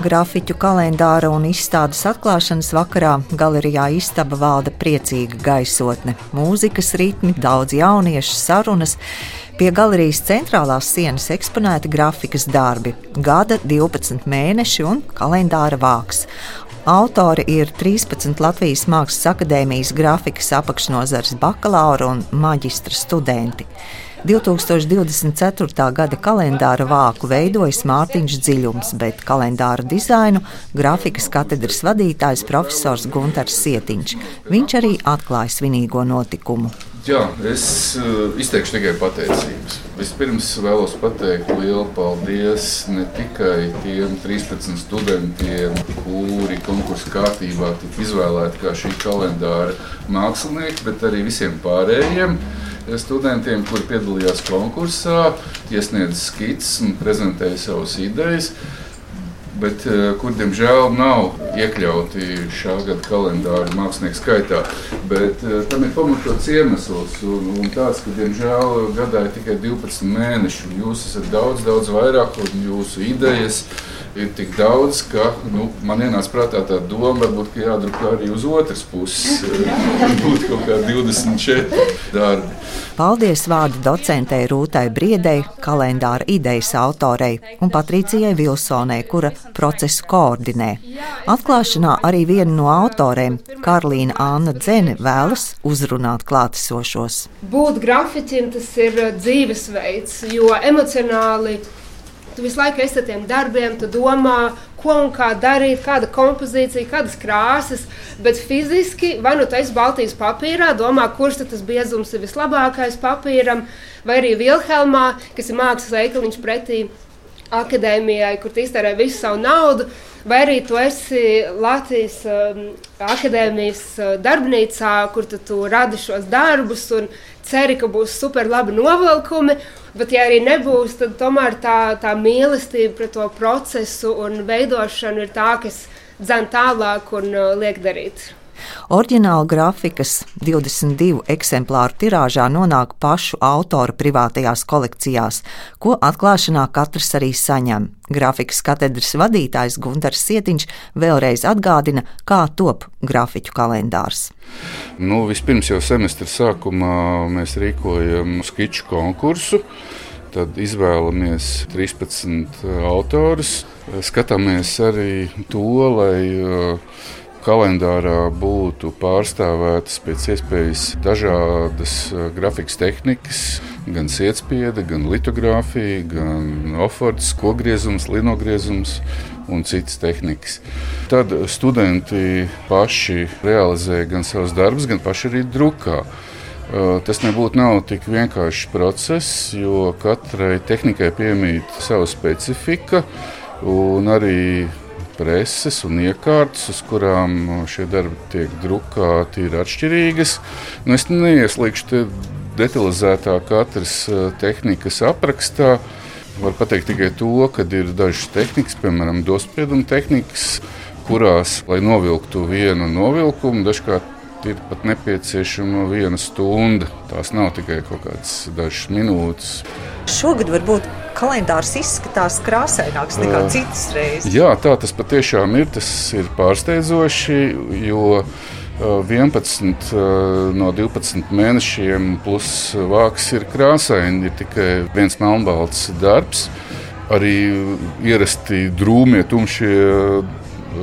Grafiķu kalendāra un izstādes atklāšanas vakarā galerijā istaba valda priecīga gaisotne, mūzikas ritmi, daudz jauniešu sarunas. Pie galerijas centrālās sienas eksponēti grafikas darbi, gada 12 mēneši un kalendāra vāks. Autori ir 13 Latvijas Mākslas akadēmijas grafikas apakšnodarbs bakalaura un maģistra studenti. 2024. gada kalendāra vāku veidojas Mārtiņš Dziļums, bet kalendāra dizainu grafikas katedras vadītājs profesors Gunārs Sietiņš. Viņš arī atklāja svinīgo notikumu. Jā, es uh, izteikšu tikai pateicības. Vispirms vēlos pateikt lielu paldies ne tikai tiem 13 studentiem, kuri konkursu kārtībā tika izvēlēti kā šī kalendāra mākslinieki, bet arī visiem pārējiem studentiem, kuri piedalījās konkursā, iesniedz skices un prezentēja savas idejas bet eh, kur diemžēl nav iekļauti šā gada kalendāra mākslinieku skaitā. Bet eh, tam ir pamatots iemesls, un, un tāds, ka diemžēl gadā ir tikai 12 mēneši, jūs esat daudz, daudz vairāk, un jūsu idejas ir tik daudz, ka nu, man ienāca prātā tā doma, varbūt, ka jādrukā arī uz otras puses. Būtu kaut kā 24 darbi. Paldies vārdu docentei Rūtai Briedei, kalendāra idejas autorei un Patricijai Vilsonai, kura procesu koordinē. Atklāšanā arī viena no autoriem, Karolīna Anna Dzene, vēlas uzrunāt klātesošos. Būt grafiķim tas ir dzīvesveids, jo emocionāli Tu visu laiku esi ar tiem darbiem, tu domā, ko un kā darīt, kāda kompozīcija, kādas krāsas. Bet fiziski, vai nu tas ir Baltijas papīrā, domā, kurš tas biezums ir vislabākais papīram, vai arī Vilhelmā, kas ir mākslas veikaliņš pretī akadēmijai, kur iztērē visu savu naudu, vai arī tu esi Latvijas um, akadēmijas uh, darbnīcā, kur tu, tu radi šos darbus un ceri, ka būs super labi novilkumi. Bet, ja arī nebūs, tad tomēr tā, tā mīlestība pret to procesu un veidošanu ir tā, kas dzēn tālāk un uh, liek darīt. Orģināla grafikas 22 eksemplāru tirāžā nonāk pašu autora privātajās kolekcijās, ko atklāšanā katrs arī saņem. Grafikas katedras vadītājs Gunārs Sietiņš vēlreiz atgādina, kā top grafiķu kalendārs. Nu, vispirms jau semestra sākumā mēs rīkojam skiču konkursu. Tad izvēlamies 13 autorus. Skatāmies arī to, lai uh, kalendārā būtu pārstāvētas pēc iespējas dažādas eh, grafikas tehnikas, gan sietspiede, gan litogrāfija, gan ofords, kogriezums, linogriezums un citas tehnikas. Tad studenti paši realizē gan savus darbus, gan paši arī drukā. Eh, tas nebūtu nav tik vienkāršs process, jo katrai tehnikai piemīt sava specifika un arī preses un iekārtas, uz kurām šie darbi tiek drukāti, ir atšķirīgas. Nu, es neieslīgšu detalizētāk katras e, tehnikas aprakstā. Var pateikt tikai to, ka ir dažas tehnikas, piemēram, dosprieduma tehnikas, kurās, lai novilktu vienu novilkumu, dažkārt ir pat nepieciešama viena stunda. Tās nav tikai kaut kādas dažas minūtes. Šogad varbūt kalendārs izskatās krāsaināks nekā uh, citas reizes. Jā, tā tas patiešām ir. Tas ir pārsteidzoši, jo 11 no 12 mēnešiem plus vāks ir krāsaini. Ir tikai viens melnbalts darbs. Arī ierasti drūmie, tumšie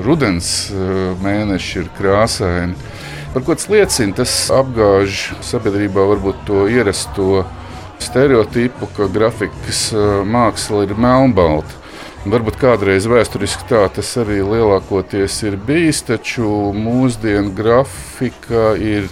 rudens mēneši ir krāsaini. Par ko tas liecina? Tas apgāž sabiedrībā varbūt to ierasto stereotipu, ka grafikas māksla ir melnbalta. Varbūt kādreiz vēsturiski tā tas arī lielākoties ir bijis, taču mūsdienu grafika ir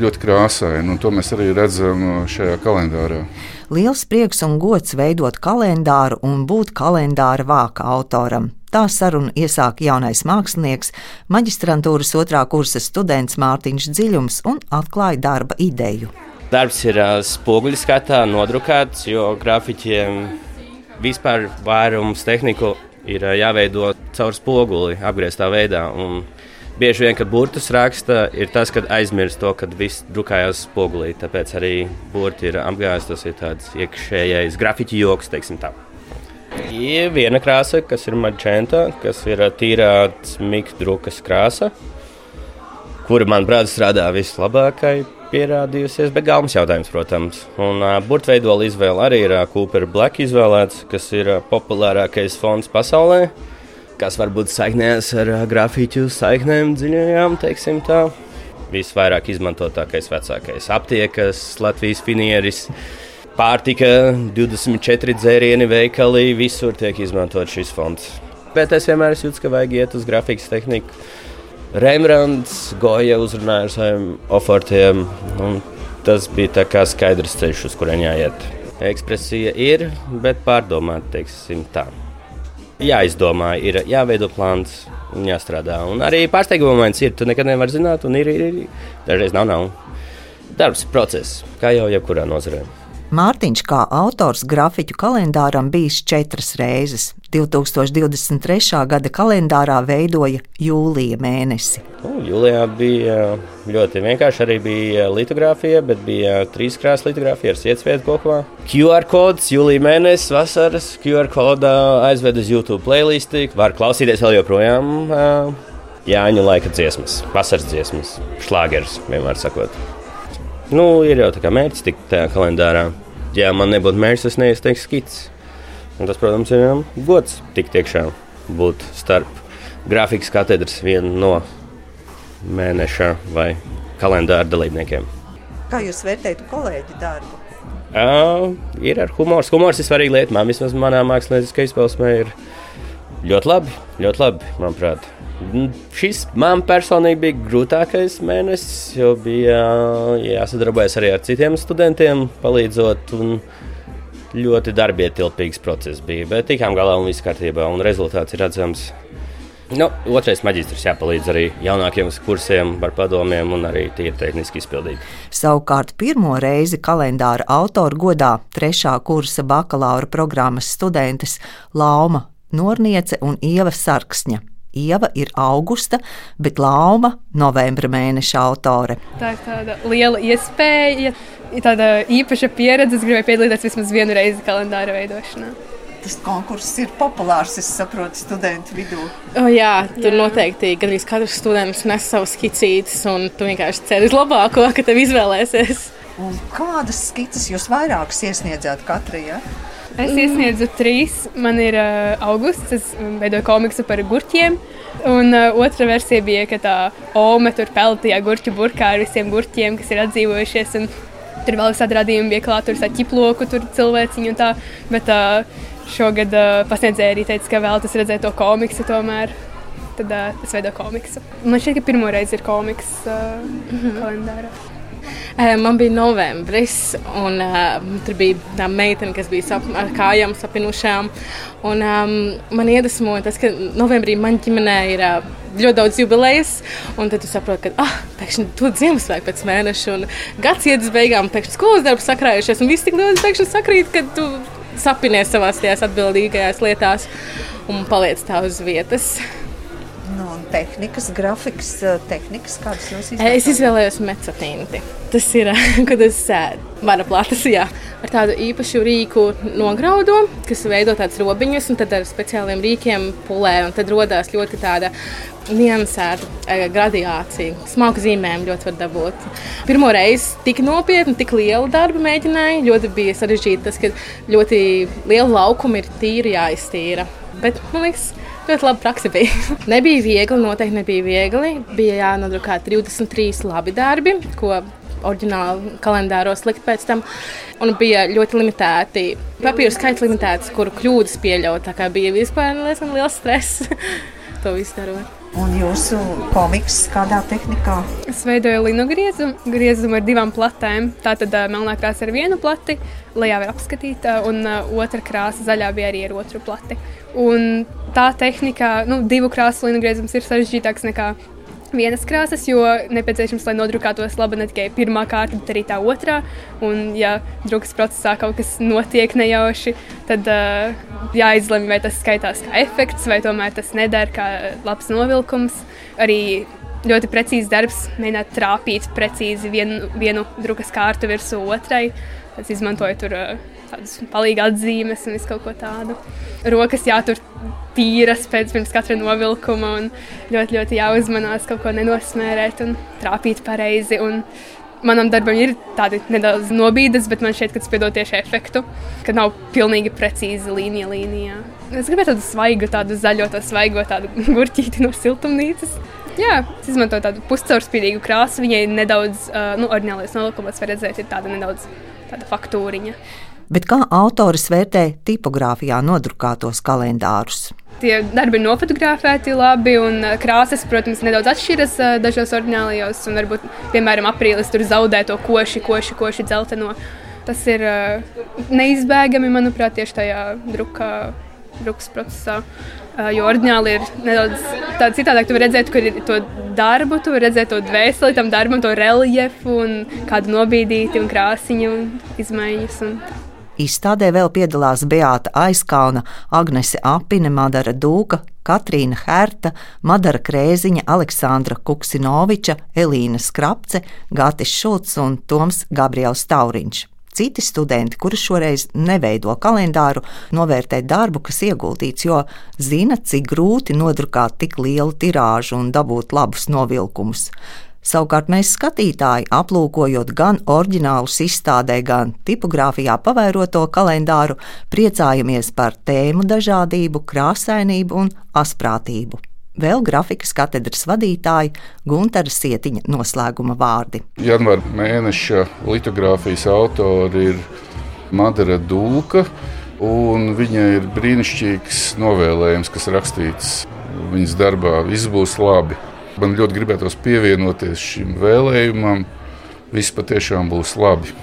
ļoti krāsaina, un to mēs arī redzam šajā kalendārā. Liels prieks un gods veidot kalendāru un būt kalendāra vāka autoram. Tā sarunu iesāka jaunais mākslinieks, maģistrantūras otrā kursa students Mārtiņš Dziļums un atklāja darba ideju. Darbs ir spoguļu skatā nodrukāts, jo grafiķiem vispār vairums tehniku ir jāveido caur spoguli, apgrieztā veidā. Un Bieži vien, kad burtus raksta, ir tas, kad aizmirst to, ka viss drukājās spogulī. Tāpēc arī burti ir apgājis. Tas ir tāds iekšējais grafiķi joks, teiksim tā. Ir viena krāsa, kas ir maģenta, kas ir tīrāts mikdrukas krāsa, kura, manuprāt, strādā vislabākai pierādījusies, bet galvenais jautājums, protams. Un uh, burtveidola izvēle arī ir uh, Cooper Black izvēlēts, kas ir uh, populārākais fonds pasaulē, kas varbūt saiknēs ar uh, grafiķu saiknēm dziļajām, teiksim tā. Visvairāk izmantotākais vecākais aptiekas, Latvijas finieris. Pārtika, 24 dzērieni, veikali, visur tiek izmantot šis fonds. Bet es vienmēr jūtu, ka vajag iet uz grafikas tehniku Rembrandts, Goja uzrunāja ar saviem ofortiem. Tas bija skaidrs ceļš, uz kurien jāiet. Ekspresija ir, bet pārdomāt, teiksim tā. Jāizdomā, ir jāveido plāns un jāstrādā. Un arī pārsteiguma moments ir, tu nekad nevari zināt, un ir, ir, ir. dažreiz nav, nav. Darbs, process, kā jau jebkurā nozarē. Mārtiņš kā autors grafiķu kalendāram bijis četras reizes. 2023. gada kalendārā veidoja jūlija mēnesi. Nu, jūlijā bija ļoti vienkārši. Arī bija litogrāfija, bet bija trīs krāsas litogrāfija ar sietvietu kopā. QR kods, jūlija mēnesis, vasaras QR kodā aizved uz YouTube playlisti. Var klausīties vēl joprojām. Jāņu laika dziesmas, vasaras dziesmas, šlāgeris vienmēr sakot. Nu, ir jau tā kā mērķis tikt tajā kalendārā. Ja man nebūtu mērķis, es neizteiktu skicis. Un tas, protams, ir um, gods tikt iekšā, būt starp grafikas katedras vienu no mēneša vai kalendāra dalībniekiem. Kā jūs vērtējat kolēģi darbu? Uh, ir ar humoru. Humors ir svarīga lieta. Man vismaz manā mākslinieckajā izpausmē ir ļoti labi, ļoti labi, manuprāt. Nu, šis man personīgi bija grūtākais mēnesis, jo bija jāsadarbojas arī ar citiem studentiem, palīdzot. Ļoti darbietilpīgs process bija, bet tikām galā un viss kārtībā, un rezultāts ir redzams. Nu, otrais maģistrs jāpalīdz arī jaunākiem kursiem ar padomiem un arī tīri tehniski izpildīt. Savukārt pirmo reizi kalendāra autora godā trešā kursa bakalaura programmas studentes Lauma Norniece un Ieva Sarksņa. Ieva ir augusta, bet Lauma - novembra mēneša autore. Tā ir tāda liela iespēja, tāda īpaša pieredze. Es gribēju piedalīties vismaz vienu reizi kalendāra veidošanā. Tas konkurss ir populārs, es saprotu, studentu vidū. Oh, jā, tur jā. noteikti gandrīz katrs students nes savus skicītes, un tu vienkārši ceri uz labāko, ka tev izvēlēsies. Un kādas skices jūs vairākas iesniedzāt katrai? Ja? Es iesniedzu trīs. Man ir uh, augusts, es veidoju komiksu par gurķiem. Un uh, otra versija bija, ka tā Ome tur peltīja gurķu burkā ar visiem gurķiem, kas ir atdzīvojušies. Tur vēl visādi radījumi bija klāt, tur ķiploku, tur cilvēciņu un tā. Bet uh, šogad uh, pasniedzēja arī teica, ka vēlaties redzēt to komiksu tomēr. Tad uh, es veidoju komiksu. Man šķiet, ka pirmo reizi ir komiks uh, mm -hmm. kalendārā. Eh, man bija novembris, un uh, tur bija tā meitene, kas bija sap, ar kājām sapinušām. Un, um, man iedvesmoja tas, ka novembrī man ģimenē ir uh, ļoti daudz jubilejas, un tad tu saproti, ka ah, pēkšņi to Ziemassvētku pēc mēneša, un gads iet uz beigām, pēkšņi skolas darbs sakrājušies, un viss tik daudz pēkšņi sakrīt, ka tu sapinies savās tajās atbildīgajās lietās un paliec tā uz vietas. Nu, tehnikas, grafikas, tehnikas, kādas jūs izvēlējāties? Es izvēlējos metatīnu. Tas ir, kad es mana plātas, jā, ar tādu īpašu rīku nograudu, kas veido tādas robiņas, un tad ar speciāliem rīkiem pulē, un tad rodās ļoti tāda niansēta gradācija. Smalku zīmēm ļoti var dabūt. Pirmo reizi tik nopietni, tik lielu darbu mēģināju. Ļoti bija sarežģīti tas, ka ļoti liela laukuma ir tīri jāiztīra. Bet, man liekas, ļoti laba praksa bija. nebija viegli, noteikti nebija viegli. Bija jānodrukā 23 labi darbi, ko oriģināli kalendāros likt pēc tam. Un bija ļoti limitēti papīra skaits, limitēts, kuru kļūdas pieļaut. Tā kā bija vispār diezgan liels stress to visu darot. Un jūsu komiks kādā tehnikā? Es veidoju linu griezumu, griezumu ar divām platēm. Tā tad melnā krāsa ar vienu plati, lejā var apskatīt, un otra krāsa zaļā bija arī ar otru plati. Un tā tehnika, nu, divu krāsu linu griezums ir sarežģītāks nekā vienas krāsas, jo nepieciešams, lai nodrukātos labi ne tikai pirmā kārta, bet arī tā otrā. Un, ja drukas procesā kaut kas notiek nejauši, tad uh, jāizlemj, vai tas skaitās kā efekts, vai tomēr tas neder kā labs novilkums. Arī ļoti precīzs darbs, mēģināt trāpīt precīzi vienu, vienu drukas kārtu virsū otrai. Es izmantoju tur uh, tādas palīga atzīmes un visu kaut ko tādu. Rokas jātur tīras pēc katra novilkuma un ļoti, ļoti jāuzmanās kaut ko nenosmērēt un trāpīt pareizi. Un manam darbam ir tādi nedaudz nobīdes, bet man šķiet, ka tas piedod tieši efektu, ka nav pilnīgi precīzi līnija līnijā. Es gribēju tādu svaigu, tādu zaļo, to svaigo tādu gurķīti no siltumnīcas. Jā, es izmantoju tādu puscaurspīdīgu krāsu. Viņai nedaudz, nu, oriģinālais nolikumos var redzēt, ir tāda nedaudz tāda faktūriņa. Bet kā autors vērtē tipogrāfijā nodrukātos kalendārus? Tie darbi ir nofotografēti labi, un krāsas, protams, nedaudz atšķiras dažos oriģinālajos. Varbūt, piemēram, aprīlis tur zaudē to koši, koši, koši dzelteno. Tas ir neizbēgami, manuprāt, tieši tajā drukā, drukas procesā. Jo oriģināli ir nedaudz citādāk. Tu vari redzēt, kur ir to darbu, tu vari redzēt to dvēseli tam darbam, to reljefu un kādu nobīdīti un krāsiņu izmaiņas. Un tā. Izstādē vēl piedalās Beāta Aizkalna, Agnese Apine, Madara Dūka, Katrīna Herta, Madara Krēziņa, Aleksandra Kuksinoviča, Elīna Skrapce, Gatis Šulcs un Toms Gabriels Tauriņš. Citi studenti, kuri šoreiz neveido kalendāru, novērtē darbu, kas ieguldīts, jo zina, cik grūti nodrukāt tik lielu tirāžu un dabūt labus novilkumus. Savukārt mēs skatītāji, aplūkojot gan oriģinālus izstādē, gan tipogrāfijā pavairoto kalendāru, priecājamies par tēmu dažādību, krāsainību un asprātību. Vēl grafikas katedras vadītāja Gunara Sietiņa noslēguma vārdi. Janvāra mēneša litogrāfijas autori ir Madara Dūka, un viņa ir brīnišķīgs novēlējums, kas rakstīts viņas darbā. Viss būs labi. Man ļoti gribētos pievienoties šim vēlējumam. Viss patiešām būs labi.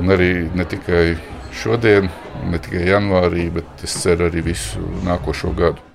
Un arī ne tikai šodien, ne tikai janvārī, bet es ceru arī visu nākošo gadu.